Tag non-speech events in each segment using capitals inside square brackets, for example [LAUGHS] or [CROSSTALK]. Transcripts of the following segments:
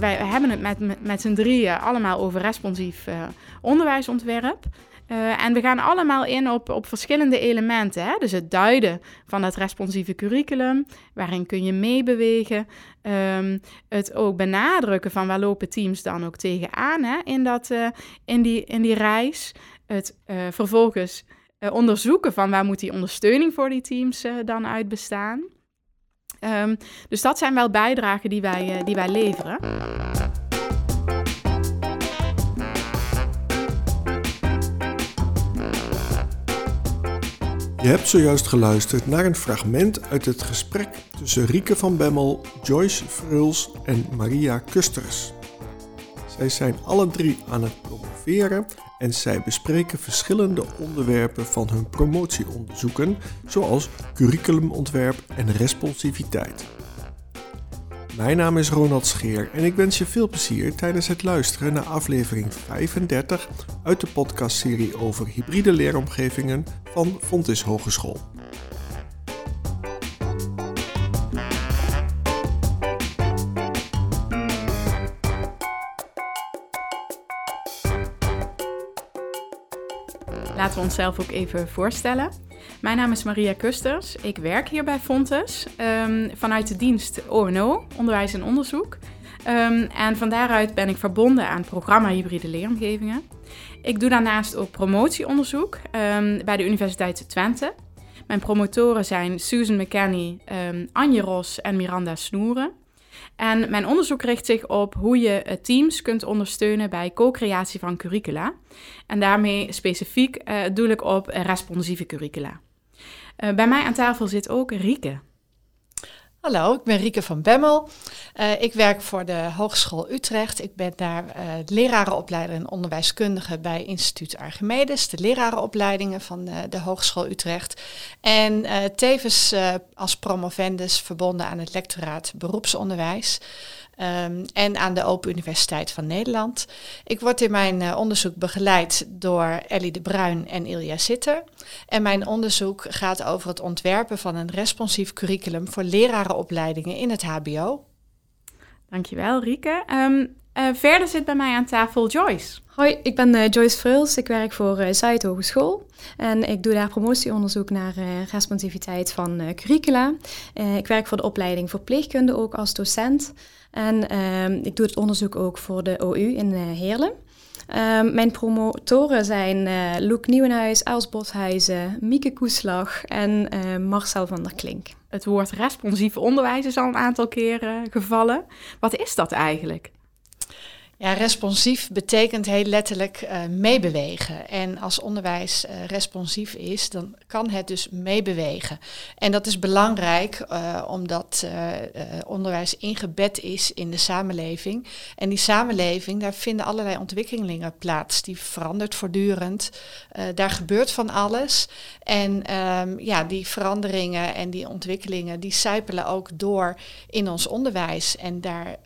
Wij hebben het met, met, z'n drieën allemaal over responsief uh, onderwijsontwerp. Uh, en we gaan allemaal in op, op verschillende elementen. Hè? Dus het duiden van het responsieve curriculum, waarin kun je meebewegen. Um, het ook benadrukken van waar lopen teams dan ook tegenaan hè? In, dat, uh, in, die, in die reis. Het vervolgens onderzoeken van waar moet die ondersteuning voor die teams dan uit bestaan. Um, dus dat zijn wel bijdragen die wij, die wij leveren. Je hebt zojuist geluisterd naar een fragment uit het gesprek tussen Rieke van Bemmel, Joyce Fruls en Maria Kusters. Zij zijn alle drie aan het promoveren en zij bespreken verschillende onderwerpen van hun promotieonderzoeken, zoals curriculumontwerp en responsiviteit. Mijn naam is Ronald Scheer en ik wens je veel plezier tijdens het luisteren naar aflevering 35 uit de podcastserie over hybride leeromgevingen van Fontis Hogeschool. We onszelf ook even voorstellen. Mijn naam is Maria Kusters. Ik werk hier bij Fontes um, vanuit de dienst ONO, Onderwijs en Onderzoek. Um, en van daaruit ben ik verbonden aan programma Hybride Leeromgevingen. Ik doe daarnaast ook promotieonderzoek um, bij de Universiteit Twente. Mijn promotoren zijn Susan McKenney, Anje Ros en Miranda Snoeren. En mijn onderzoek richt zich op hoe je eh, teams kunt ondersteunen bij co-creatie van curricula. En daarmee specifiek uh, doel ik op responsieve curricula. Uh, bij mij aan tafel zit ook Rieke. Hallo, ik ben Rieke van Bemmel. Uh, ik werk voor de Hogeschool Utrecht. Ik ben daar uh, lerarenopleider en onderwijskundige bij Instituut Archimedes, de lerarenopleidingen van de, de Hogeschool Utrecht. En tevens als promovendus verbonden aan het lectoraat beroepsonderwijs. Um, en aan de Open Universiteit van Nederland. Ik word in mijn uh, onderzoek begeleid door Ellie de Bruin en Ilja Sitter. En mijn onderzoek gaat over het ontwerpen van een responsief curriculum voor lerarenopleidingen in het HBO. Dankjewel, Rieke. Um, uh, verder zit bij mij aan tafel Joyce. Hoi, ik ben uh, Joyce Fruls. Ik werk voor uh, Zuid Hogeschool. En ik doe daar promotieonderzoek naar uh, responsiviteit van curricula. ik werk voor de opleiding verpleegkunde ook als docent. En ehm, ik doe het onderzoek ook voor de OU in Heerlen. Um, mijn promotoren zijn uh, Loek Nieuwenhuis, Els Boshuizen, Mieke Koeslag en uh, Marcel van der Klink. Het woord responsief onderwijs is al een aantal keren gevallen. Wat is dat eigenlijk? Ja, responsief betekent heel letterlijk uh, meebewegen. En als onderwijs uh, responsief is, dan kan het dus meebewegen. En dat is belangrijk uh, omdat onderwijs ingebed is in de samenleving. En die samenleving, daar vinden allerlei ontwikkelingen plaats. Die verandert voortdurend. daar gebeurt van alles. En um, ja, die veranderingen en die ontwikkelingen, die sijpelen ook door in ons onderwijs. En daar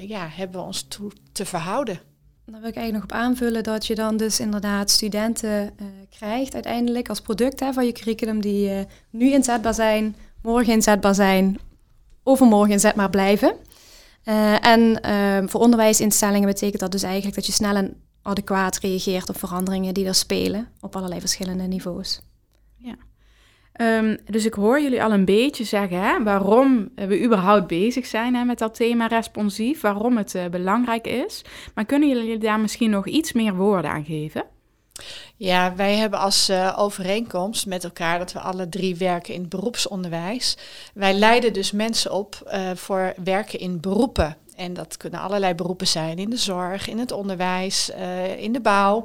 ja, hebben we ons toe te verhouden. Dan wil ik eigenlijk nog op aanvullen dat je dan dus inderdaad studenten uh, krijgt uiteindelijk als product hè, van je curriculum die uh, nu inzetbaar zijn, morgen inzetbaar zijn, overmorgen inzetbaar blijven. Uh, en ehm, voor onderwijsinstellingen betekent dat dus eigenlijk dat je snel en adequaat reageert op veranderingen die er spelen op allerlei verschillende niveaus. Um, dus ik hoor jullie al een beetje zeggen hè, waarom we überhaupt bezig zijn hè, met dat thema responsief, waarom het uh, belangrijk is. Maar kunnen jullie daar misschien nog iets meer woorden aan geven? Ja, wij hebben als uh, overeenkomst met elkaar dat we alle drie werken in het beroepsonderwijs. Wij leiden dus mensen op uh, voor werken in beroepen. En dat kunnen allerlei beroepen zijn in de zorg, in het onderwijs, in de bouw.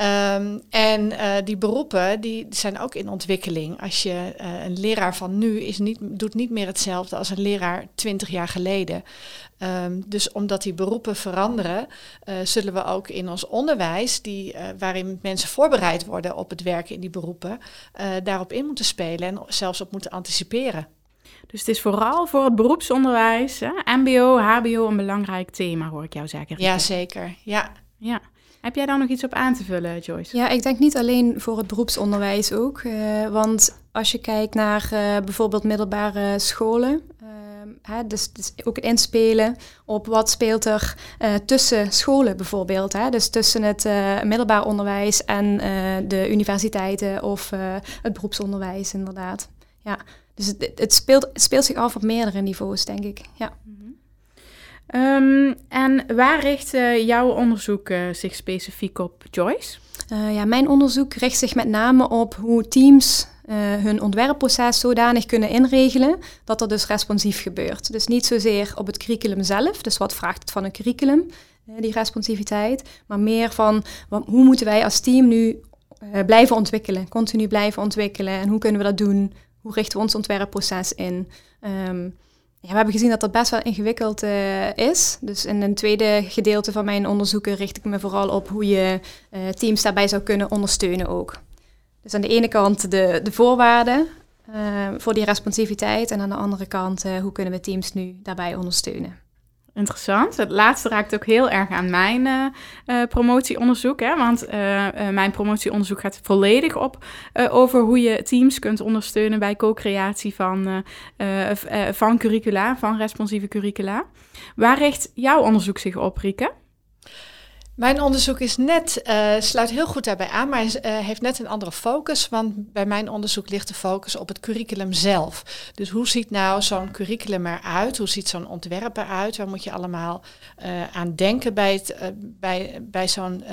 Um, en uh, die beroepen die zijn ook in ontwikkeling. Als je uh, een leraar van nu is niet, doet niet meer hetzelfde als een leraar twintig jaar geleden. Um, dus omdat die beroepen veranderen, uh, zullen we ook in ons onderwijs, die, waarin mensen voorbereid worden op het werken in die beroepen, daarop in moeten spelen en zelfs op moeten anticiperen. Dus het is vooral voor het beroepsonderwijs, hè? MBO, HBO, een belangrijk thema, hoor ik jou zeggen. Jazeker, ja. Ja. Heb jij daar nog iets op aan te vullen, Joyce? Ja, ik denk niet alleen voor het beroepsonderwijs ook. Uh, want als je kijkt naar uh, bijvoorbeeld middelbare scholen, uh, hè, dus, dus, ook inspelen op wat speelt er uh, tussen scholen bijvoorbeeld. Hè? Dus tussen het middelbaar onderwijs en de universiteiten of het beroepsonderwijs inderdaad. Ja, dus het, het, speelt, het speelt zich af op meerdere niveaus, denk ik. Ja. Um, en waar richt jouw onderzoek zich specifiek op, Joyce? ja, mijn onderzoek richt zich met name op hoe teams uh, hun ontwerpproces zodanig kunnen inregelen dat er dus responsief gebeurt. Dus niet zozeer op het curriculum zelf, dus wat vraagt het van een curriculum, uh, die responsiviteit, maar meer van wat, hoe moeten wij als team nu uh, blijven ontwikkelen, continu blijven ontwikkelen en hoe kunnen we dat doen? Hoe richten we ons ontwerpproces in? Um, ja, we hebben gezien dat dat best wel ingewikkeld is. Dus in een tweede gedeelte van mijn onderzoeken richt ik me vooral op hoe je teams daarbij zou kunnen ondersteunen ook. Dus aan de ene kant de, de voorwaarden uh, voor die responsiviteit en aan de andere kant hoe kunnen we teams nu daarbij ondersteunen. Interessant. Het laatste raakt ook heel erg aan mijn uh, promotieonderzoek. Hè? Want mijn promotieonderzoek gaat volledig op over hoe je teams kunt ondersteunen bij co-creatie van, van curricula, van responsieve curricula. Waar richt jouw onderzoek zich op, Rieke? Mijn onderzoek is net, uh, sluit heel goed daarbij aan, maar uh, heeft net een andere focus. Want bij mijn onderzoek ligt de focus op het curriculum zelf. Dus hoe ziet nou zo'n curriculum eruit? Hoe ziet zo'n ontwerp eruit? Waar moet je allemaal uh, aan denken bij het, bij, bij, zo'n,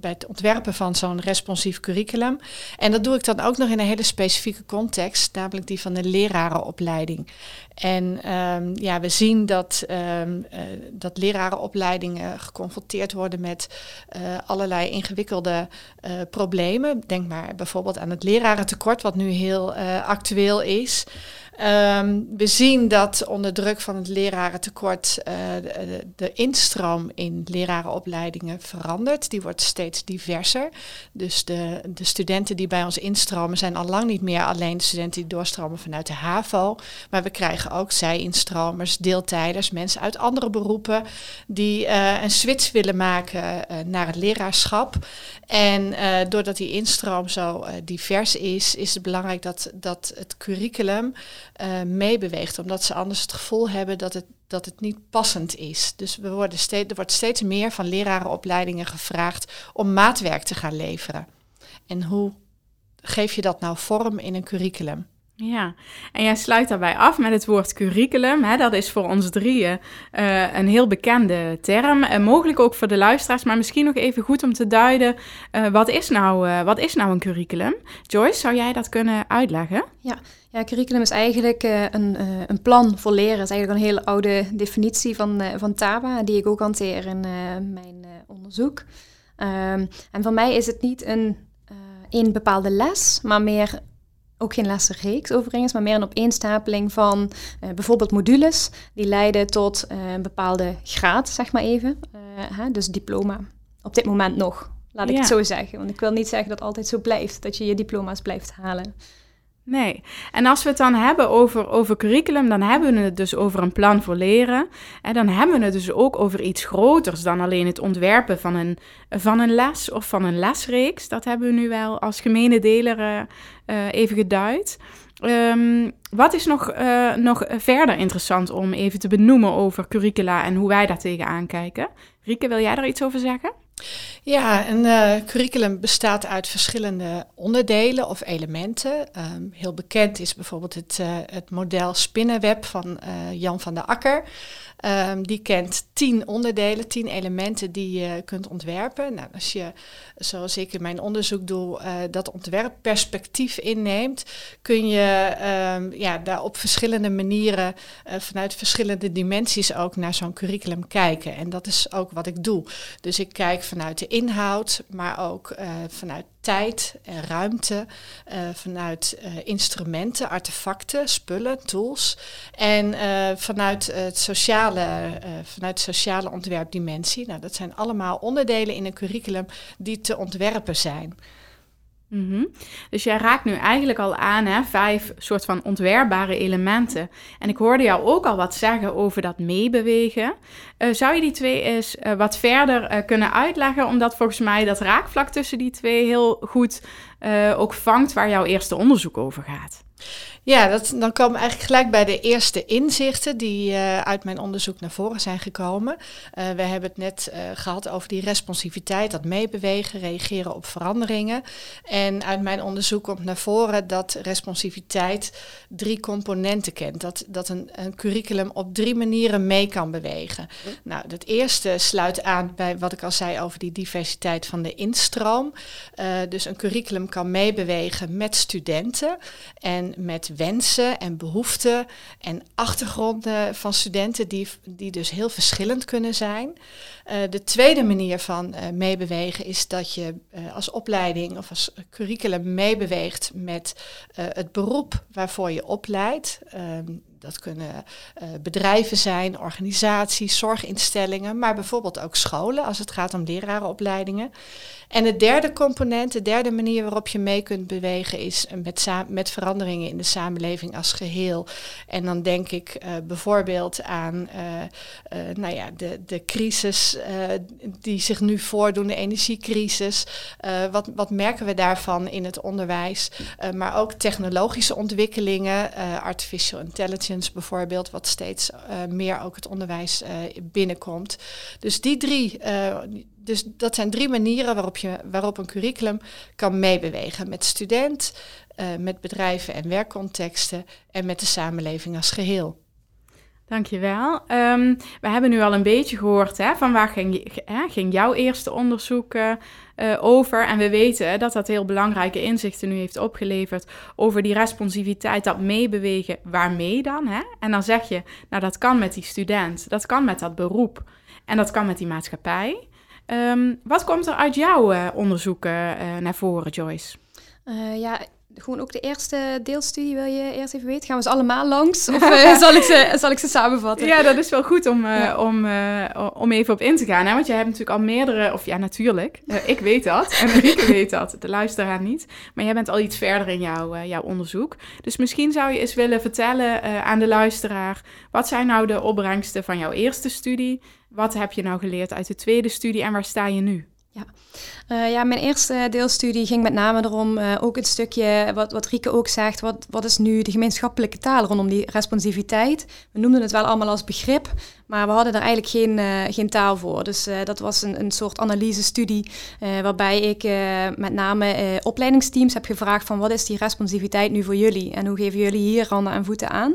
bij het ontwerpen van zo'n responsief curriculum? En dat doe ik dan ook nog in een hele specifieke context, namelijk die van de lerarenopleiding. En um, ja, we zien dat, um, dat lerarenopleidingen geconfronteerd worden met uh, allerlei ingewikkelde uh, problemen. Denk maar bijvoorbeeld aan het lerarentekort, wat nu heel actueel is. Um, we zien dat onder druk van het lerarentekort uh, de, instroom in lerarenopleidingen verandert. Die wordt steeds diverser. Dus de, de studenten die bij ons instromen zijn al lang niet meer alleen de studenten die doorstromen vanuit de HAVO. Maar we krijgen ook zij-instromers, deeltijders, mensen uit andere beroepen die uh, een switch willen maken uh, naar het leraarschap. En doordat die instroom zo divers is, is het belangrijk dat, dat het curriculum uh, meebeweegt. Omdat ze anders het gevoel hebben dat het, dat het niet passend is. Dus we worden steeds, er wordt steeds meer van lerarenopleidingen gevraagd om maatwerk te gaan leveren. En hoe geef je dat nou vorm in een curriculum? Ja, en jij sluit daarbij af met het woord curriculum. Hè? Dat is voor ons drieën uh, een heel bekende term. En mogelijk ook voor de luisteraars, maar misschien nog even goed om te duiden. Uh, wat, is nou, wat is nou een curriculum? Joyce, zou jij dat kunnen uitleggen? Ja, ja curriculum is eigenlijk een, een plan voor leren. Het is eigenlijk een hele oude definitie van, van TABA, die ik ook hanteer in mijn onderzoek. Um, en voor mij is het niet een, een bepaalde les, maar meer ook geen lessenreeks overigens, maar meer een opeenstapeling van uh, bijvoorbeeld modules die leiden tot uh, een bepaalde graad, zeg maar even. Uh, hè, dus diploma. Op dit moment nog, laat ik ja. het zo zeggen. Want ik wil niet zeggen dat het altijd zo blijft, dat je je diploma's blijft halen. Nee. En als we het dan hebben over, over curriculum, dan hebben we het dus over een plan voor leren. En dan hebben we het dus ook over iets groters dan alleen het ontwerpen van een, van een les of van een lesreeks. Dat hebben we nu wel als gemene deler uh, uh, even geduid. Um, wat is nog, uh, nog verder interessant om even te benoemen over curricula en hoe wij daar tegenaan kijken? Rieke, wil jij daar iets over zeggen? Ja, een uh, curriculum bestaat uit verschillende onderdelen of elementen. Um, heel bekend is bijvoorbeeld het, uh, het model Spinnenweb van uh, Jan van der Akker. Um, die kent tien onderdelen, tien elementen die je kunt ontwerpen. Nou, als je, zoals ik in mijn onderzoek doe, dat ontwerpperspectief inneemt, kun je um, ja, daar op verschillende manieren, vanuit verschillende dimensies ook naar zo'n curriculum kijken. En dat is ook wat ik doe. Dus ik kijk vanuit de inhoud, maar ook uh, vanuit tijd en ruimte, uh, vanuit uh, instrumenten, artefacten, spullen, tools en vanuit het sociale, vanuit de sociale ontwerpdimensie. Nou, dat zijn allemaal onderdelen in een curriculum die te ontwerpen zijn. -hmm. Dus jij raakt nu eigenlijk al aan, hè, vijf soort van ontwerpbare elementen. En ik hoorde jou ook al wat zeggen over dat meebewegen. Uh, zou je die twee eens uh, wat verder uh, kunnen uitleggen? Omdat volgens mij dat raakvlak tussen die twee heel goed ook vangt waar jouw eerste onderzoek over gaat. Ja, dat, dan komen we eigenlijk gelijk bij de eerste inzichten die uh, uit mijn onderzoek naar voren zijn gekomen. Uh, we hebben het net uh, gehad over die responsiviteit, dat meebewegen, reageren op veranderingen. En uit mijn onderzoek komt naar voren dat responsiviteit drie componenten kent. Dat, dat een, een curriculum op drie manieren mee kan bewegen. Nou, het eerste sluit aan bij wat ik al zei over die diversiteit van de instroom. dus een curriculum kan meebewegen met studenten en met wensen en behoeften en achtergronden van studenten die, die dus heel verschillend kunnen zijn. Uh, de tweede manier van uh, meebewegen is dat je uh, als opleiding of als curriculum meebeweegt met het beroep waarvoor je opleidt. Dat kunnen uh, bedrijven zijn, organisaties, zorginstellingen, maar bijvoorbeeld ook scholen als het gaat om lerarenopleidingen. En de derde component, de derde manier waarop je mee kunt bewegen, is met, met veranderingen in de samenleving als geheel. En dan denk ik uh, bijvoorbeeld aan uh, nou ja, de, de crisis die zich nu voordoen, de energiecrisis. wat, wat merken we daarvan in het onderwijs? maar ook technologische ontwikkelingen, artificial intelligence bijvoorbeeld, wat steeds uh, meer ook het onderwijs uh, binnenkomt. Dus die drie, uh, dus dat zijn drie manieren waarop, je, waarop een curriculum kan meebewegen. Met student, met bedrijven en werkcontexten en met de samenleving als geheel. Dankjewel. Um, we hebben nu al een beetje gehoord hè, van waar ging, hè, ging jouw eerste onderzoek uh, over. En we weten dat dat heel belangrijke inzichten nu heeft opgeleverd over die responsiviteit, dat meebewegen. Waarmee dan? Hè? En dan zeg je, nou dat kan met die student, dat kan met dat beroep en dat kan met die maatschappij. Um, wat komt er uit jouw uh, onderzoeken naar voren, Joyce? ja, gewoon ook de eerste deelstudie wil je eerst even weten? Gaan we ze allemaal langs? Of uh, [LAUGHS] zal, ik ze, zal ik ze samenvatten? Ja, dat is wel goed om, uh, om, uh, om even op in te gaan. Hè? Want jij hebt natuurlijk al meerdere... Of ja, natuurlijk. ik weet dat. En [LAUGHS] Rieke weet dat. De luisteraar niet. Maar jij bent al iets verder in jouw, jouw onderzoek. Dus misschien zou je eens willen vertellen aan de luisteraar... Wat zijn nou de opbrengsten van jouw eerste studie? Wat heb je nou geleerd uit de tweede studie? En waar sta je nu? Ja. Uh, ja, mijn eerste deelstudie ging met name erom, uh, ook het stukje wat, wat Rieke ook zegt, wat, wat is nu de gemeenschappelijke taal rondom die responsiviteit? We noemden het wel allemaal als begrip, maar we hadden er eigenlijk geen, uh, geen taal voor. Dus dat was een, een soort analysestudie waarbij ik met name opleidingsteams heb gevraagd van wat is die responsiviteit nu voor jullie? En hoe geven jullie hier handen en voeten aan?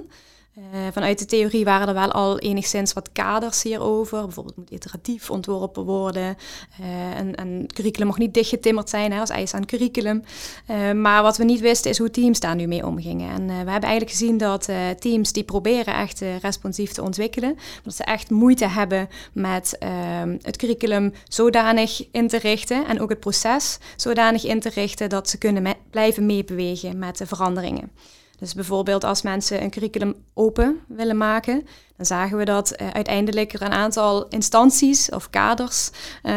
Uh, vanuit de theorie waren er wel al enigszins wat kaders hierover. Bijvoorbeeld moet iteratief ontworpen worden. Uh, en, en curriculum mag niet dichtgetimmerd zijn hè, als eis aan curriculum. Uh, maar wat we niet wisten is hoe teams daar nu mee omgingen. En we hebben eigenlijk gezien dat teams die proberen echt responsief te ontwikkelen, dat ze echt moeite hebben met ehm, het curriculum zodanig in te richten en ook het proces zodanig in te richten dat ze kunnen blijven meebewegen met de veranderingen. Dus bijvoorbeeld als mensen een curriculum open willen maken, dan zagen we dat uh, uiteindelijk er een aantal instanties of kaders uh,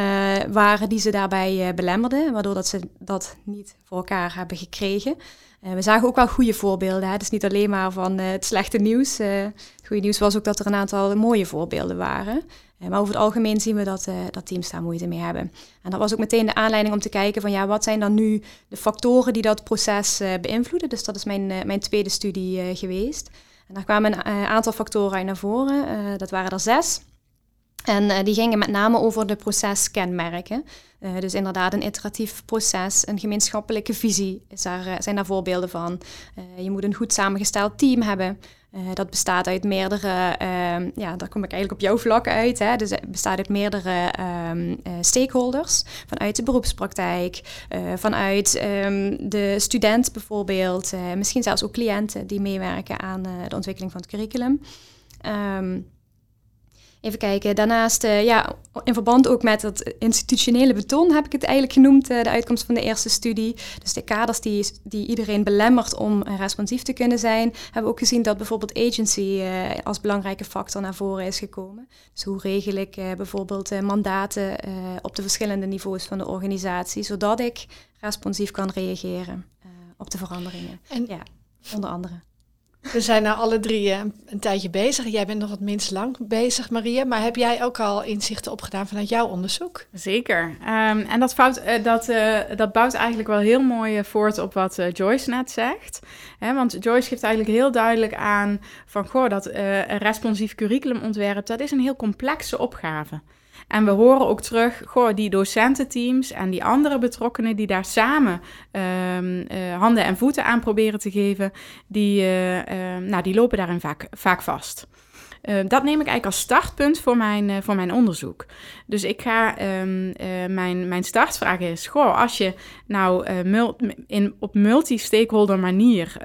waren die ze daarbij uh, belemmerden, waardoor dat ze dat niet voor elkaar hebben gekregen. we zagen ook wel goede voorbeelden. Hè? Dus niet alleen maar van het slechte nieuws. het goede nieuws was ook dat er een aantal mooie voorbeelden waren. Eh, maar over het algemeen zien we dat, uh, dat teams daar moeite mee hebben. En dat was ook meteen de aanleiding om te kijken van ja, wat zijn dan nu de factoren die dat proces uh, beïnvloeden. Dus dat is mijn, mijn tweede studie geweest. En daar kwamen een aantal factoren uit naar voren. dat waren er zes. En die gingen met name over de proceskenmerken. dus inderdaad een iteratief proces, een gemeenschappelijke visie is daar, zijn daar voorbeelden van. je moet een goed samengesteld team hebben. Uh, dat bestaat uit meerdere, uh, ja, daar kom ik eigenlijk op jouw vlak uit. Hè. Dus het bestaat uit meerdere um, uh, stakeholders. Vanuit de beroepspraktijk, eh, vanuit um, de student bijvoorbeeld. misschien zelfs ook cliënten die meewerken aan de ontwikkeling van het curriculum. Um, Even kijken. Daarnaast, uh, ja, in verband ook met dat institutionele beton heb ik het eigenlijk genoemd, uh, de uitkomst van de eerste studie. Dus de kaders die, die iedereen belemmert om uh, responsief te kunnen zijn, hebben we ook gezien dat bijvoorbeeld agency als belangrijke factor naar voren is gekomen. Dus hoe regel ik bijvoorbeeld mandaten op de verschillende niveaus van de organisatie, zodat ik responsief kan reageren op de veranderingen. En ja, onder andere. We zijn nou alle drie een, een tijdje bezig. Jij bent nog wat minst lang bezig, Maria. Maar heb jij ook al inzichten opgedaan vanuit jouw onderzoek? Zeker. Ehm, en dat, fout, dat, dat bouwt eigenlijk wel heel mooi voort op wat Joyce net zegt. want Joyce geeft eigenlijk heel duidelijk aan van... Goh, dat een responsief curriculumontwerp, dat is een heel complexe opgave. En we horen ook terug, goh, die docententeams en die andere betrokkenen die daar samen um, uh, handen en voeten aan proberen te geven, die, uh, uh, nou, die lopen daarin vaak, vaak vast. Ehm, dat neem ik eigenlijk als startpunt voor mijn, eh, voor mijn onderzoek. Dus ik ga, mijn, mijn startvraag is, goh, als je nou in, op multi-stakeholder manier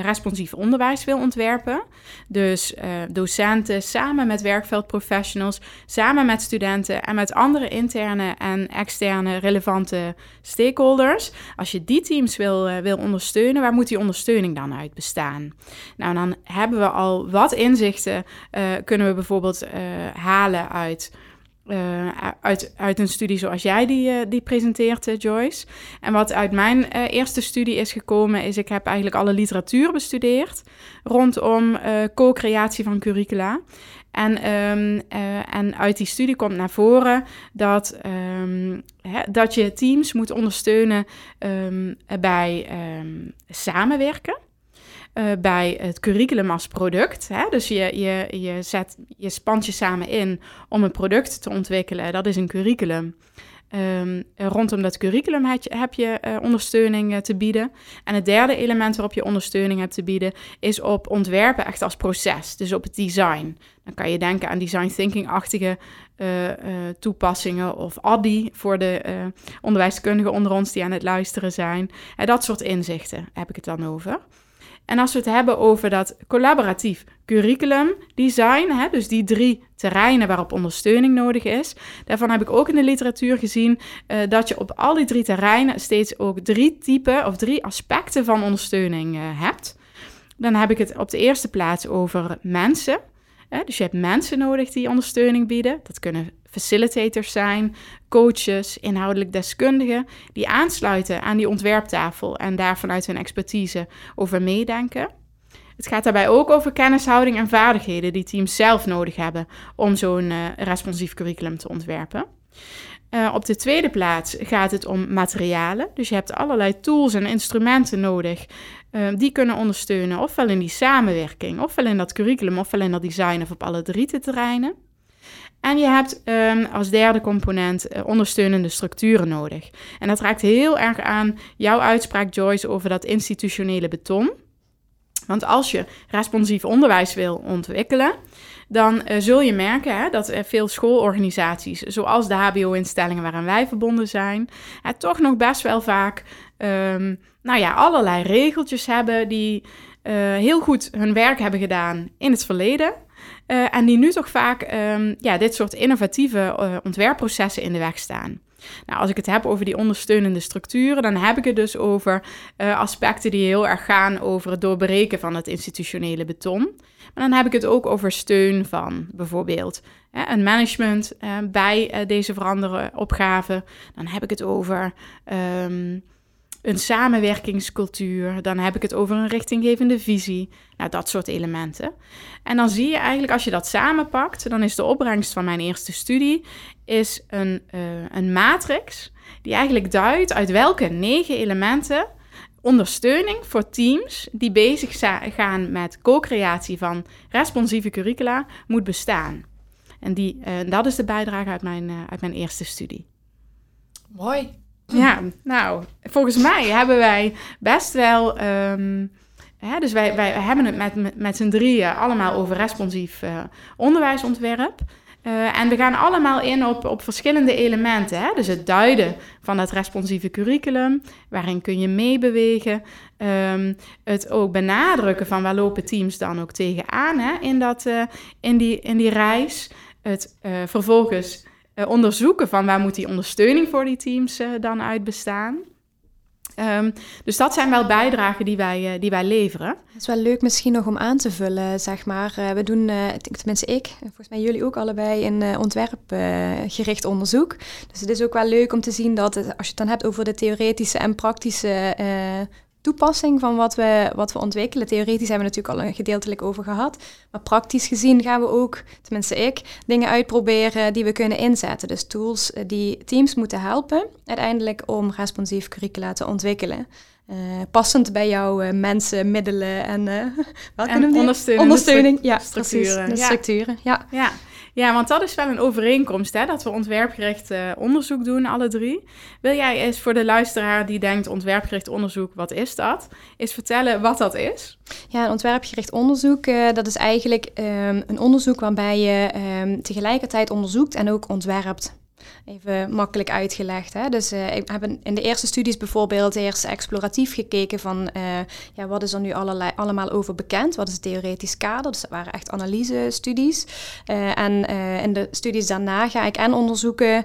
responsief onderwijs wil ontwerpen. Dus uh, docenten samen met werkveldprofessionals, samen met studenten en met andere interne en externe relevante stakeholders. Als je die teams wil, uh, wil ondersteunen, waar moet die ondersteuning dan uit bestaan? Nou, dan hebben we al wat inzichten, kunnen we bijvoorbeeld halen uit uh, uit, uit een studie zoals jij die, uh, die presenteert, uh, Joyce. En wat uit mijn eerste studie is gekomen, is ik heb eigenlijk alle literatuur bestudeerd rondom co-creatie van curricula. En, um, en uit die studie komt naar voren dat, um, dat je teams moet ondersteunen um, bij samenwerken. Uh, bij het curriculum als product. Hè? Dus je, je, je, zet, je spant je samen in om een product te ontwikkelen. Dat is een curriculum. Um, rondom dat curriculum heb je, uh, ondersteuning uh, te bieden. En het derde element waarop je ondersteuning hebt te bieden, is op ontwerpen echt als proces. Dus op het design. Dan kan je denken aan design thinking-achtige toepassingen of ADDI voor de onderwijskundigen onder ons die aan het luisteren zijn. En dat soort inzichten heb ik het dan over. En als we het hebben over dat collaboratief curriculum design, hè, dus die drie terreinen waarop ondersteuning nodig is, daarvan heb ik ook in de literatuur gezien uh, dat je op al die drie terreinen steeds ook drie typen of drie aspecten van ondersteuning uh, hebt. Dan heb ik het op de eerste plaats over mensen. Dus je hebt mensen nodig die ondersteuning bieden. Dat kunnen facilitators zijn, coaches, inhoudelijk deskundigen, die aansluiten aan die ontwerptafel en daar vanuit hun expertise over meedenken. Het gaat daarbij ook over kennishouding en vaardigheden die teams zelf nodig hebben om zo'n uh, responsief curriculum te ontwerpen. Uh, op de tweede plaats gaat het om materialen. Dus je hebt allerlei tools en instrumenten nodig uh, die kunnen ondersteunen, ofwel in die samenwerking, ofwel in dat curriculum, ofwel in dat design of op alle drie de terreinen. En je hebt um, als derde component uh, ondersteunende structuren nodig. En dat raakt heel erg aan jouw uitspraak, Joyce, over dat institutionele beton. Want als je responsief onderwijs wil ontwikkelen, dan uh, zul je merken hè, dat veel schoolorganisaties, zoals de HBO-instellingen waaraan wij verbonden zijn, uh, toch nog best wel vaak um, nou ja, allerlei regeltjes hebben die uh, heel goed hun werk hebben gedaan in het verleden. En die nu toch vaak um, ja, dit soort innovatieve ontwerpprocessen in de weg staan. Nou, als ik het heb over die ondersteunende structuren, dan heb ik het dus over uh, aspecten die heel erg gaan over het doorbreken van het institutionele beton. Maar dan heb ik het ook over steun van bijvoorbeeld hè, een management uh, bij uh, deze veranderde opgaven. Dan heb ik het over um, een samenwerkingscultuur. Dan heb ik het over een richtinggevende visie. Nou, dat soort elementen. En dan zie je eigenlijk, als je dat samenpakt, dan is de opbrengst van mijn eerste studie is een, uh, een matrix die eigenlijk duidt uit welke negen elementen ondersteuning voor teams die bezig gaan met co-creatie van responsieve curricula moet bestaan. En die, uh, dat is de bijdrage uit mijn, uh, uit mijn eerste studie. Mooi. Ja, nou, volgens mij hebben wij best wel. Um, hè, dus wij, wij hebben het met, met, met z'n drieën allemaal over responsief uh, onderwijsontwerp. Uh, en we gaan allemaal in op, op verschillende elementen. Hè? Dus het duiden van het responsieve curriculum, waarin kun je meebewegen. Um, het ook benadrukken van waar lopen teams dan ook tegenaan hè? In, dat, uh, in, die, in die reis. Het vervolgens uh, onderzoeken van waar moet die ondersteuning voor die teams uh, dan uit bestaan. Um, dus dat zijn wel bijdragen die wij, uh, die wij leveren. Het is wel leuk misschien nog om aan te vullen, zeg maar. we doen, tenminste ik, en volgens mij jullie ook allebei, een ontwerpgericht onderzoek. Dus het is ook wel leuk om te zien dat als je het dan hebt over de theoretische en praktische toepassing van wat we, wat we ontwikkelen. Theoretisch hebben we natuurlijk al een gedeeltelijk over gehad. Maar praktisch gezien gaan we ook, tenminste ik, dingen uitproberen die we kunnen inzetten. Dus tools die teams moeten helpen uiteindelijk om responsief curricula te ontwikkelen. Uh, passend bij jouw uh, mensen, middelen en, [LAUGHS] uh, en ondersteuning. ondersteuning. Ja, structuren. Precies, de structuren. Ja. ja. Ja, want dat is wel een overeenkomst, hè, dat we ontwerpgericht onderzoek doen, alle drie. Wil jij eens voor de luisteraar die denkt ontwerpgericht onderzoek, wat is dat? Eens vertellen wat dat is? Ja, ontwerpgericht onderzoek, dat is eigenlijk um, een onderzoek waarbij je um, tegelijkertijd onderzoekt en ook ontwerpt. Even makkelijk uitgelegd. Hè? Dus uh, ik heb in de eerste studies bijvoorbeeld eerst exploratief gekeken van uh, ja, wat is er nu allerlei, allemaal over bekend? Wat is het theoretisch kader? Dus dat waren echt analyse-studies. Uh, en in de studies daarna ga ik en onderzoeken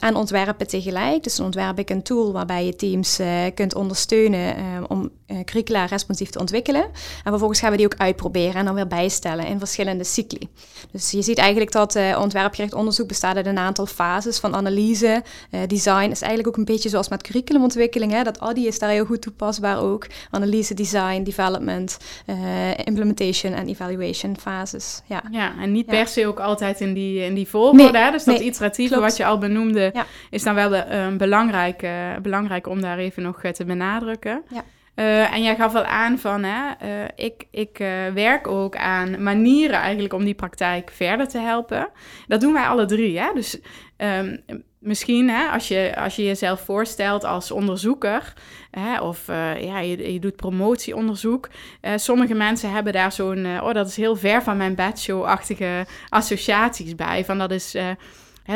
en ontwerpen tegelijk. Dus dan ontwerp ik een tool waarbij je teams kunt ondersteunen om curricula responsief te ontwikkelen. En vervolgens gaan we die ook uitproberen en dan weer bijstellen in verschillende cycli. Dus je ziet eigenlijk dat ontwerpgericht onderzoek bestaat uit een aantal fasen van analyse. Uh, design is eigenlijk ook een beetje zoals met curriculumontwikkeling. Hè? Dat ADI is daar heel goed toepasbaar ook. Analyse, design, development, uh, implementation en evaluation fases. Ja, ja en niet per se ook altijd in die, in die volgorde. Nee, dus dat iteratieve wat je al benoemde, is dan wel uh, belangrijk, belangrijk om daar even nog te benadrukken. Ja. Uh, en jij gaf al aan van, hè, uh, ik, ik uh, werk ook aan manieren eigenlijk om die praktijk verder te helpen. Dat doen wij alle drie. Hè? Dus um, misschien hè, als, je, als je jezelf voorstelt als onderzoeker, hè, of ja, je, je doet promotieonderzoek. sommige mensen hebben daar zo'n, oh dat is heel ver van mijn bedshow-achtige associaties bij. Van dat is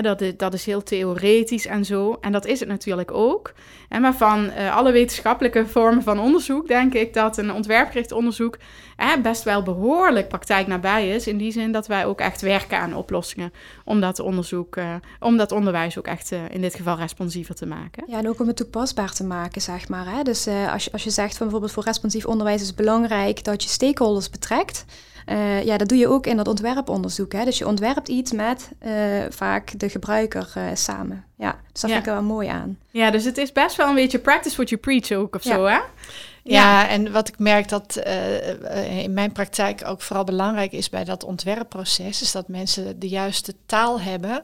dat, is, dat is heel theoretisch en zo. En dat is het natuurlijk ook. Maar van uh, alle wetenschappelijke vormen van onderzoek denk ik dat een ontwerpgericht onderzoek best wel behoorlijk praktijknabij is. In die zin dat wij ook echt werken aan oplossingen om dat onderzoek, uh, om dat onderwijs ook echt uh, in dit geval responsiever te maken. Ja, en ook om het toepasbaar te maken, zeg maar. Hè? Dus als, je, als je zegt van bijvoorbeeld voor responsief onderwijs is het belangrijk dat je stakeholders betrekt. Uh, ja, dat doe je ook in dat ontwerponderzoek. Hè? Dus je ontwerpt iets met uh, vaak de gebruiker uh, samen. Ja, dus dat ja. vind ik er wel mooi aan. Ja, dus het is best wel een beetje practice what you preach ook of ja. zo, hè? Ja, en wat ik merk dat uh, in mijn praktijk ook vooral belangrijk is bij dat ontwerpproces, is dat mensen de juiste taal hebben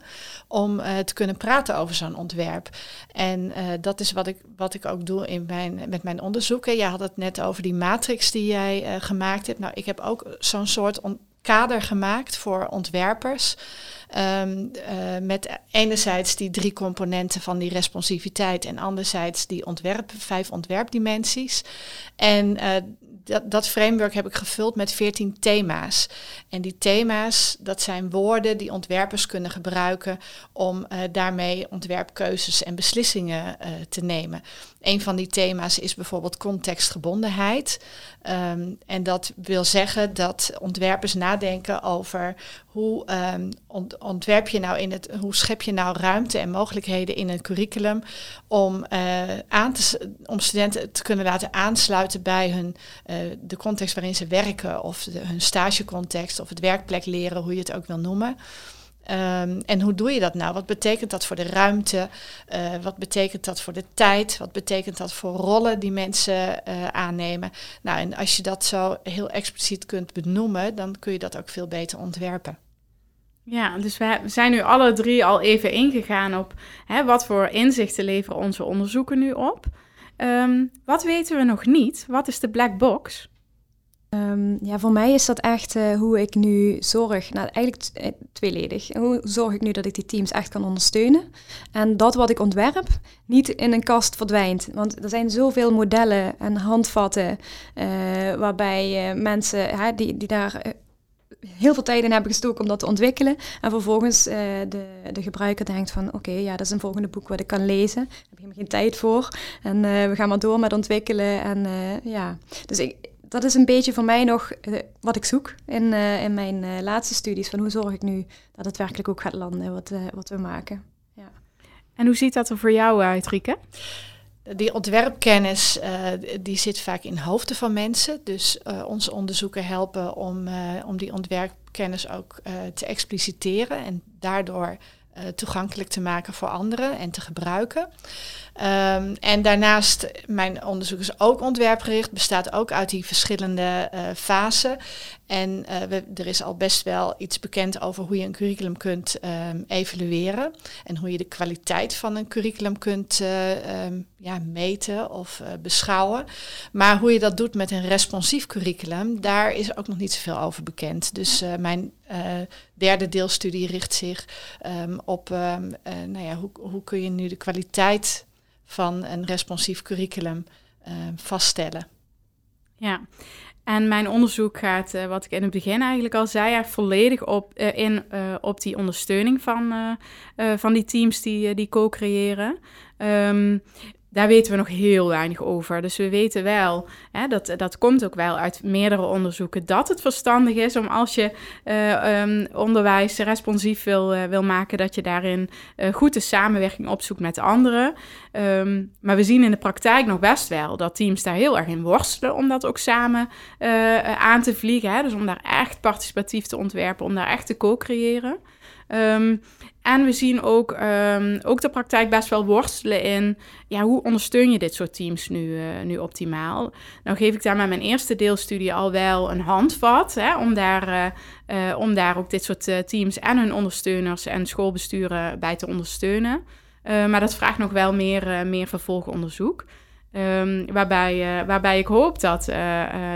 om uh, te kunnen praten over zo'n ontwerp. En dat is wat ik, wat ik ook doe in mijn, met mijn onderzoeken. Jij had het net over die matrix die jij gemaakt hebt. Nou, ik heb ook zo'n soort kader gemaakt voor ontwerpers. Um, uh, met enerzijds die drie componenten van die responsiviteit en anderzijds die vijf ontwerpdimensies. En uh, dat, dat framework heb ik gevuld met veertien thema's. En die thema's, dat zijn woorden die ontwerpers kunnen gebruiken om uh, daarmee ontwerpkeuzes en beslissingen te nemen. Een van die thema's is bijvoorbeeld contextgebondenheid. Um, en dat wil zeggen dat ontwerpers nadenken over hoe um, ont ontwerp je nou in het, hoe schep je nou ruimte en mogelijkheden in een curriculum om, uh, aan te, om studenten te kunnen laten aansluiten bij hun, uh, de context waarin ze werken of de, hun stagecontext of het werkplek leren, hoe je het ook wil noemen. Um, en hoe doe je dat nou? Wat betekent dat voor de ruimte? Uh, wat betekent dat voor de tijd? Wat betekent dat voor rollen die mensen uh, aannemen? Nou, en als je dat zo heel expliciet kunt benoemen, dan kun je dat ook veel beter ontwerpen. Ja, dus we zijn nu alle drie al even ingegaan op hè, wat voor inzichten leveren onze onderzoeken nu op. Um, wat weten we nog niet? Wat is de black box? Um, ja, voor mij is dat echt uh, hoe ik nu zorg, nou eigenlijk uh, tweeledig. Hoe zorg ik nu dat ik die teams echt kan ondersteunen? En dat wat ik ontwerp niet in een kast verdwijnt. Want er zijn zoveel modellen en handvatten uh, waarbij mensen die, die daar heel veel tijd in hebben gestoken om dat te ontwikkelen. En vervolgens de, de gebruiker denkt van oké, ja, dat is een volgende boek wat ik kan lezen. Daar heb ik helemaal geen tijd voor. En we gaan maar door met ontwikkelen. En ja, dus ik, dat is een beetje voor mij nog wat ik zoek in, in mijn laatste studies. Van hoe zorg ik nu dat het werkelijk ook gaat landen wat, wat we maken. Ja. En hoe ziet dat er voor jou uit, Rieke? Die ontwerpkennis uh, die zit vaak in hoofden van mensen. Dus uh, onze onderzoeken helpen om, uh, om die ontwerpkennis ook te expliciteren en daardoor toegankelijk te maken voor anderen en te gebruiken. Um, en daarnaast, mijn onderzoek is ook ontwerpgericht, bestaat ook uit die verschillende uh, fasen. En we, er is al best wel iets bekend over hoe je een curriculum kunt um, evalueren. En hoe je de kwaliteit van een curriculum kunt um, ja, meten of beschouwen. Maar hoe je dat doet met een responsief curriculum, daar is ook nog niet zoveel over bekend. Dus mijn derde deelstudie richt zich op nou ja, hoe, hoe kun je nu de kwaliteit van een responsief curriculum uh, vaststellen. Ja, en mijn onderzoek gaat, uh, wat ik in het begin eigenlijk al zei, ja, volledig op, uh, in op die ondersteuning van, van die teams die, die co-creëren. Daar weten we nog heel weinig over. Dus we weten wel, hè, dat, dat komt ook wel uit meerdere onderzoeken, dat het verstandig is om als je uh, um, onderwijs responsief wil, uh, wil maken, dat je daarin uh, goed de samenwerking opzoekt met anderen. Um, maar we zien in de praktijk nog best wel dat teams daar heel erg in worstelen om dat ook samen aan te vliegen. Hè? Dus om daar echt participatief te ontwerpen, om daar echt te co-creëren. Um, en we zien ook, um, ook de praktijk best wel worstelen in ja, hoe ondersteun je dit soort teams nu, uh, nu optimaal. Nou geef ik daar met mijn eerste deelstudie al wel een handvat hè, om, daar, uh, uh, om daar ook dit soort teams en hun ondersteuners en schoolbesturen bij te ondersteunen. maar dat vraagt nog wel meer, meer vervolgonderzoek. Um, waarbij, uh, waarbij ik hoop dat uh,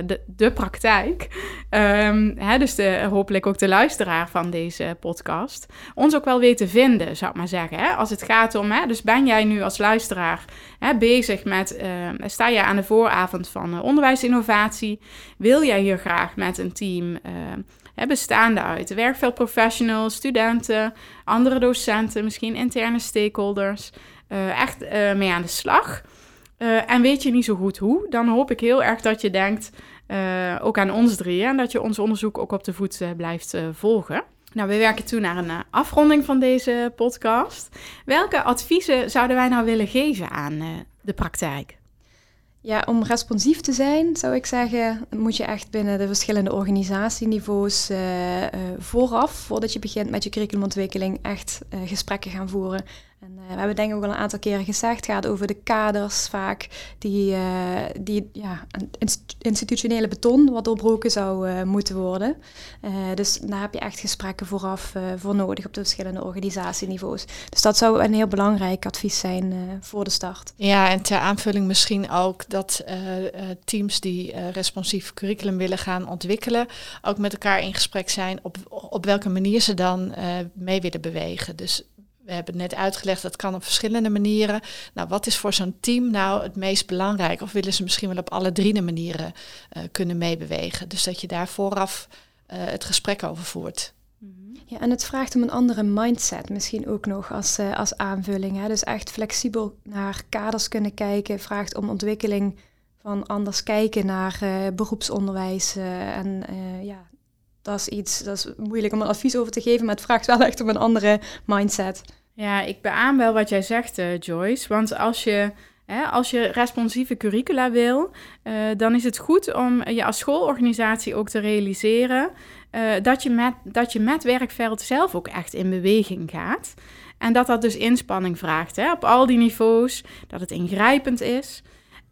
de, de praktijk, um, hè, dus de, hopelijk ook de luisteraar van deze podcast, ons ook wel weet te vinden, zou ik maar zeggen. Hè? Als het gaat om, hè, dus ben jij nu als luisteraar hè, bezig met, sta je aan de vooravond van onderwijsinnovatie, wil jij hier graag met een team bestaande uit werkveldprofessionals, studenten, andere docenten, misschien interne stakeholders, echt mee aan de slag? Uh, en weet je niet zo goed hoe, dan hoop ik heel erg dat je denkt uh, ook aan ons drieën en dat je ons onderzoek ook op de voet uh, blijft volgen. Nou, we werken toe naar een afronding van deze podcast. Welke adviezen zouden wij nou willen geven aan de praktijk? Ja, om responsief te zijn, zou ik zeggen, moet je echt binnen de verschillende organisatieniveaus vooraf, voordat je begint met je curriculumontwikkeling, echt gesprekken gaan voeren. En we hebben denk ik ook al een aantal keren gezegd, gaat over de kaders vaak, die, die ja, institutionele beton wat doorbroken zou moeten worden. dus daar heb je echt gesprekken vooraf voor nodig op de verschillende organisatieniveaus. Dus dat zou een heel belangrijk advies zijn voor de start. Ja, en ter aanvulling misschien ook dat uh, teams die uh, responsief curriculum willen gaan ontwikkelen, ook met elkaar in gesprek zijn op, op welke manier ze dan uh, mee willen bewegen. Dus we hebben net uitgelegd, dat kan op verschillende manieren. Nou, wat is voor zo'n team nou het meest belangrijk? Of willen ze misschien wel op alle drie de manieren kunnen meebewegen? Dus dat je daar vooraf het gesprek over voert. Ja, en het vraagt om een andere mindset misschien ook nog als, uh, als aanvulling. Hè? Dus echt flexibel naar kaders kunnen kijken, vraagt om ontwikkeling van anders kijken naar beroepsonderwijs. En ja, dat is iets, dat is moeilijk om een advies over te geven, maar het vraagt wel echt om een andere mindset. Ja, ik beaam wel wat jij zegt, Joyce. Want als je Hè, als je responsieve curricula wil, uh, dan is het goed om je als schoolorganisatie ook te realiseren uh, dat, je met, dat je met werkveld zelf ook echt in beweging gaat. En dat dat dus inspanning vraagt hè, op al die niveaus, dat het ingrijpend is.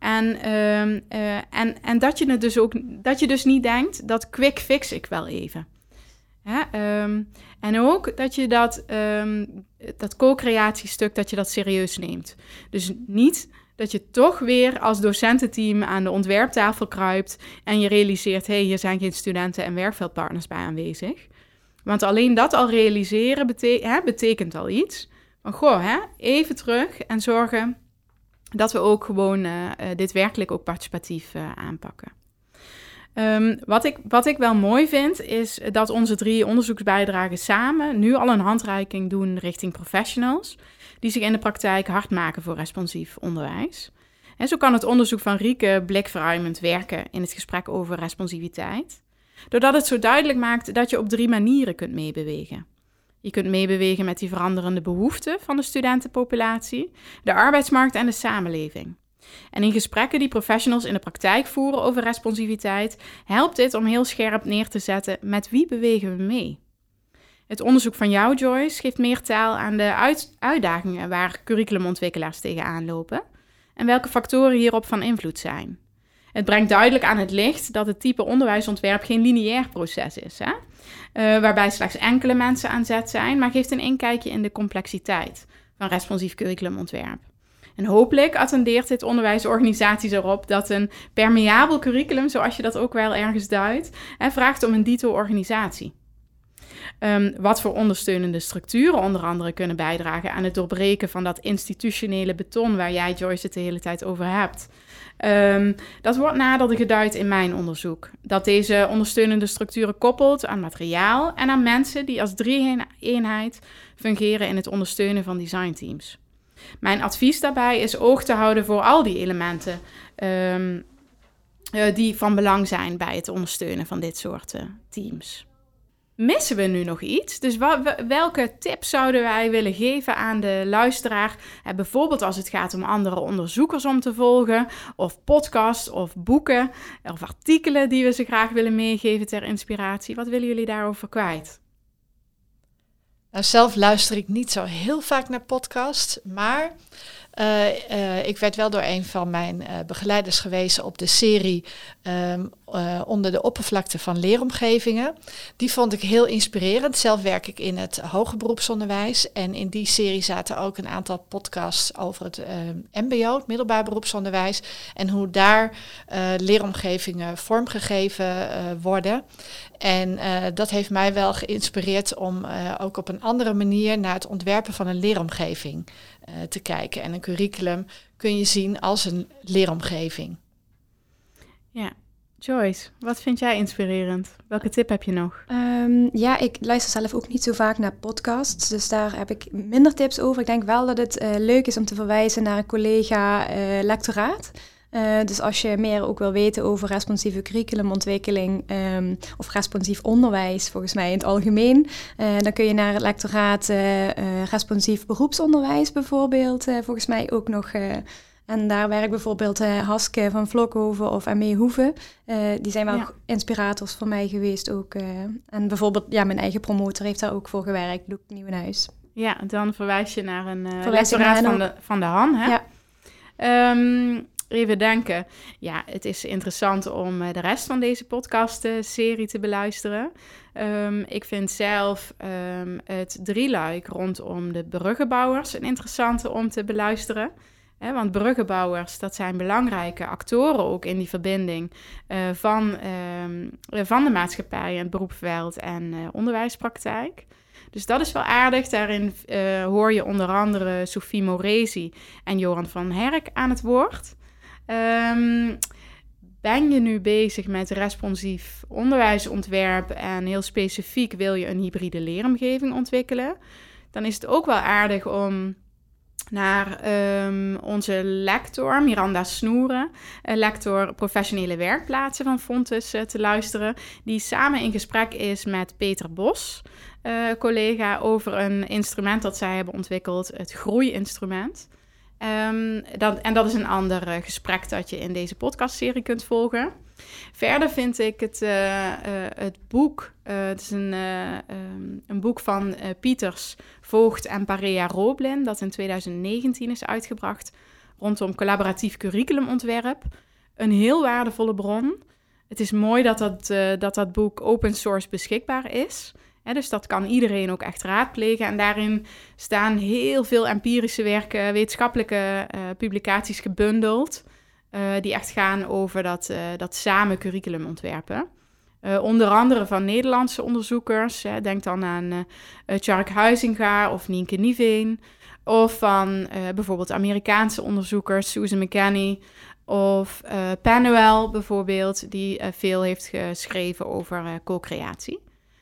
En, uh, uh, en, en dat je het dus ook dat je dus niet denkt dat quick fix ik wel even. Hè, um, en ook dat je dat, um, dat co-creatiestuk, dat je dat serieus neemt. Dus niet dat je toch weer als docententeam aan de ontwerptafel kruipt en je realiseert, hé, hey, hier zijn geen studenten en werkveldpartners bij aanwezig. Want alleen dat al realiseren hè, betekent al iets. Maar goh, hè, even terug en zorgen dat we ook gewoon uh, dit werkelijk ook participatief uh, aanpakken. Um, wat, ik, wat ik wel mooi vind, is dat onze drie onderzoeksbijdragen samen nu al een handreiking doen richting professionals die zich in de praktijk hard maken voor responsief onderwijs. En zo kan het onderzoek van Rieke blikverruimend werken in het gesprek over responsiviteit, doordat het zo duidelijk maakt dat je op drie manieren kunt meebewegen. Je kunt meebewegen met die veranderende behoeften van de studentenpopulatie, de arbeidsmarkt en de samenleving. En in gesprekken die professionals in de praktijk voeren over responsiviteit, helpt dit om heel scherp neer te zetten met wie bewegen we mee. Het onderzoek van jou, Joyce, geeft meer taal aan de uitdagingen waar curriculumontwikkelaars tegenaan lopen en welke factoren hierop van invloed zijn. Het brengt duidelijk aan het licht dat het type onderwijsontwerp geen lineair proces is, hè? Uh, waarbij slechts enkele mensen aan zet zijn, maar geeft een inkijkje in de complexiteit van responsief curriculumontwerp. En hopelijk attendeert dit onderwijsorganisaties erop dat een permeabel curriculum, zoals je dat ook wel ergens duidt, vraagt om een dito-organisatie. Um, wat voor ondersteunende structuren onder andere kunnen bijdragen aan het doorbreken van dat institutionele beton waar jij Joyce het de hele tijd over hebt. Um, dat wordt nader geduid in mijn onderzoek. Dat deze ondersteunende structuren koppelt aan materiaal en aan mensen die als drie-eenheid fungeren in het ondersteunen van designteams. Mijn advies daarbij is oog te houden voor al die elementen um, die van belang zijn bij het ondersteunen van dit soort uh, teams. Missen we nu nog iets? Dus welke tips zouden wij willen geven aan de luisteraar? Eh, bijvoorbeeld als het gaat om andere onderzoekers om te volgen, of podcasts of boeken of artikelen die we ze graag willen meegeven ter inspiratie. Wat willen jullie daarover kwijt? Nou, zelf luister ik niet zo heel vaak naar podcasts, maar uh, uh, ik werd wel door een van mijn begeleiders gewezen op de serie um, Onder de oppervlakte van leeromgevingen. Die vond ik heel inspirerend. Zelf werk ik in het hoger beroepsonderwijs. En in die serie zaten ook een aantal podcasts over het MBO, het middelbaar beroepsonderwijs. En hoe daar leeromgevingen vormgegeven worden. En dat heeft mij wel geïnspireerd om ook op een andere manier naar het ontwerpen van een leeromgeving te kijken. En een curriculum kun je zien als een leeromgeving. Ja. Joyce, wat vind jij inspirerend? Welke tip heb je nog? Um, ja, ik luister zelf ook niet zo vaak naar podcasts, dus daar heb ik minder tips over. Ik denk wel dat het uh, leuk is om te verwijzen naar een collega uh, lectoraat. Uh, dus als je meer ook wil weten over responsieve curriculumontwikkeling um, of responsief onderwijs, volgens mij in het algemeen, dan kun je naar het lectoraat responsief beroepsonderwijs bijvoorbeeld, volgens mij ook nog. En daar werkt bijvoorbeeld Haske van Vlokhoven of Amee Hoeven. die zijn wel ja. inspirators voor mij geweest ook. en bijvoorbeeld, ja, mijn eigen promotor heeft daar ook voor gewerkt, Loek Nieuwenhuis. Ja, dan verwijs je naar een lectoraat van de, van de Han, hè? Ja. Um, even denken. Ja, het is interessant om eh, de rest van deze podcast-serie te beluisteren. Um, ik vind zelf um, het drieluik rondom de bruggenbouwers een interessante om te beluisteren. Want bruggenbouwers, dat zijn belangrijke actoren ook in die verbinding uh, van, um, van de maatschappij en het beroepsveld en uh, onderwijspraktijk. Dus dat is wel aardig. Daarin hoor je onder andere Sophie Moresi en Johan van Herk aan het woord. Um, ben je nu bezig met responsief onderwijsontwerp en heel specifiek wil je een hybride leeromgeving ontwikkelen, dan is het ook wel aardig om naar um, onze lector Miranda Snoeren, lector professionele werkplaatsen van Fontes, uh, te luisteren, die samen in gesprek is met Peter Bos, uh, collega, over een instrument dat zij hebben ontwikkeld, het groeiinstrument. Um, dat, en dat is een ander uh, gesprek dat je in deze podcastserie kunt volgen. Verder vind ik het, uh, uh, het boek, het is een, um, een boek van Pieters, Voogd en Parea Roblin, dat in 2019 is uitgebracht rondom collaboratief curriculumontwerp. Een heel waardevolle bron. Het is mooi dat dat, dat, dat boek open source beschikbaar is dus dat kan iedereen ook echt raadplegen. En daarin staan heel veel empirische werken, wetenschappelijke publicaties gebundeld. Uh, die echt gaan over dat, uh, dat samen curriculum ontwerpen. onder andere van Nederlandse onderzoekers. Hè, denk dan aan Tjark Huizinga of Nienke Niveen. Of van bijvoorbeeld Amerikaanse onderzoekers, Susan McKenney. Of Panuel bijvoorbeeld, die veel heeft geschreven over co-creatie.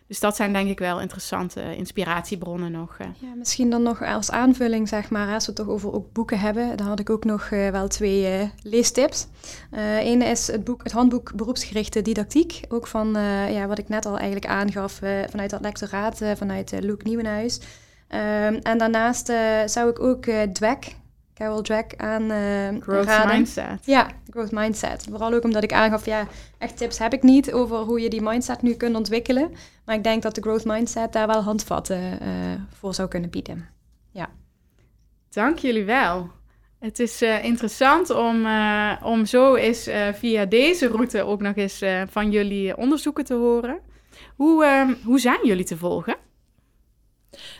Dus dat zijn denk ik wel interessante inspiratiebronnen nog. Eh. Ja, misschien dan nog als aanvulling, zeg maar, als we het toch over ook boeken hebben, dan had ik ook nog uh, wel twee uh, leestips. Eén is het, boek, het handboek Beroepsgerichte Didactiek, ook van ja, wat ik net al eigenlijk aangaf vanuit dat lectoraat, vanuit Luc Nieuwenhuis. Ehm, en daarnaast zou ik ook Dweck Carol Dweck aan uh, Growth raden. mindset. Ja, growth mindset. Vooral ook omdat ik aangaf, ja, echt tips heb ik niet over hoe je die mindset nu kunt ontwikkelen. Maar ik denk dat de growth mindset daar wel handvatten uh, voor zou kunnen bieden. Ja. Dank jullie wel. Het is uh, interessant om, om zo eens via deze route ook nog eens van jullie onderzoeken te horen. Hoe, ehm, hoe zijn jullie te volgen?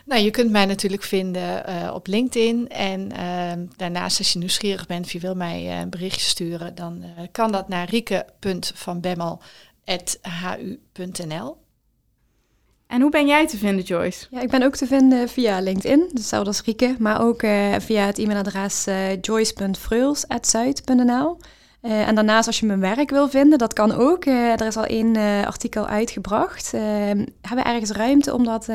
Nou, je kunt mij natuurlijk vinden op LinkedIn. En ehm, daarnaast, als je nieuwsgierig bent of je wil mij een berichtje sturen, dan kan dat naar rieke.vanbemmel.hu.nl. En hoe ben jij te vinden, Joyce? Ja, ik ben ook te vinden via LinkedIn, hetzelfde als Rieke, maar ook uh, via het e-mailadres uh, joyce.freuls.zuid.nl. Uh, en daarnaast, als je mijn werk wil vinden, dat kan ook. er is al één artikel uitgebracht. hebben we ergens ruimte om dat,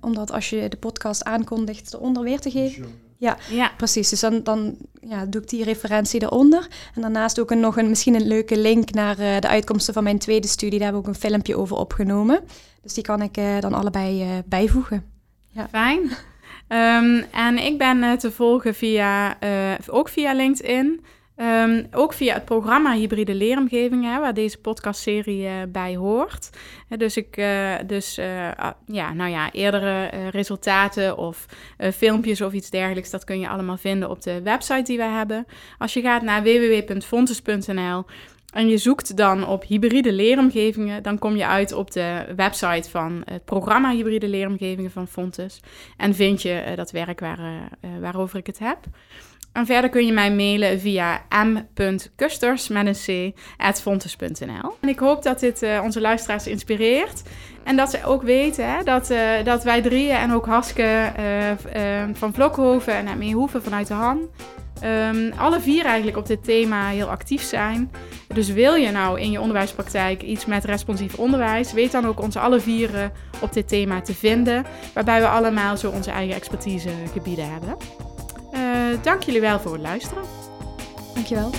om dat als je de podcast aankondigt eronder weer te geven? Ja, ja, precies. Dus dan, dan ja, doe ik die referentie eronder. En daarnaast ook een, nog een, misschien een leuke link naar de uitkomsten van mijn tweede studie. Daar heb ik ook een filmpje over opgenomen. Dus die kan ik uh, dan allebei uh, bijvoegen. Ja. Fijn. Um, en ik ben uh, te volgen via, ook via LinkedIn. Um, ook via het programma Hybride Leeromgevingen, waar deze podcastserie uh, bij hoort. dus ik, uh, dus, uh, ja, nou ja, eerdere resultaten of filmpjes of iets dergelijks, dat kun je allemaal vinden op de website die wij hebben. Als je gaat naar www.fontes.nl en je zoekt dan op hybride leeromgevingen, dan kom je uit op de website van het programma Hybride Leeromgevingen van Fontes. En vind je dat werk waar, waarover ik het heb. En verder kun je mij mailen via fontes.nl. En ik hoop dat dit uh, onze luisteraars inspireert. En dat ze ook weten hè, dat, uh, dat wij drieën en ook Haske uh, van Vlokhoven en Meehoeven vanuit de Han... Um, alle vier eigenlijk op dit thema heel actief zijn. Dus wil je nou in je onderwijspraktijk iets met responsief onderwijs, weet dan ook onze alle vieren op dit thema te vinden, waarbij we allemaal zo onze eigen expertisegebieden hebben. Eh, dank jullie wel voor het luisteren. Dankjewel.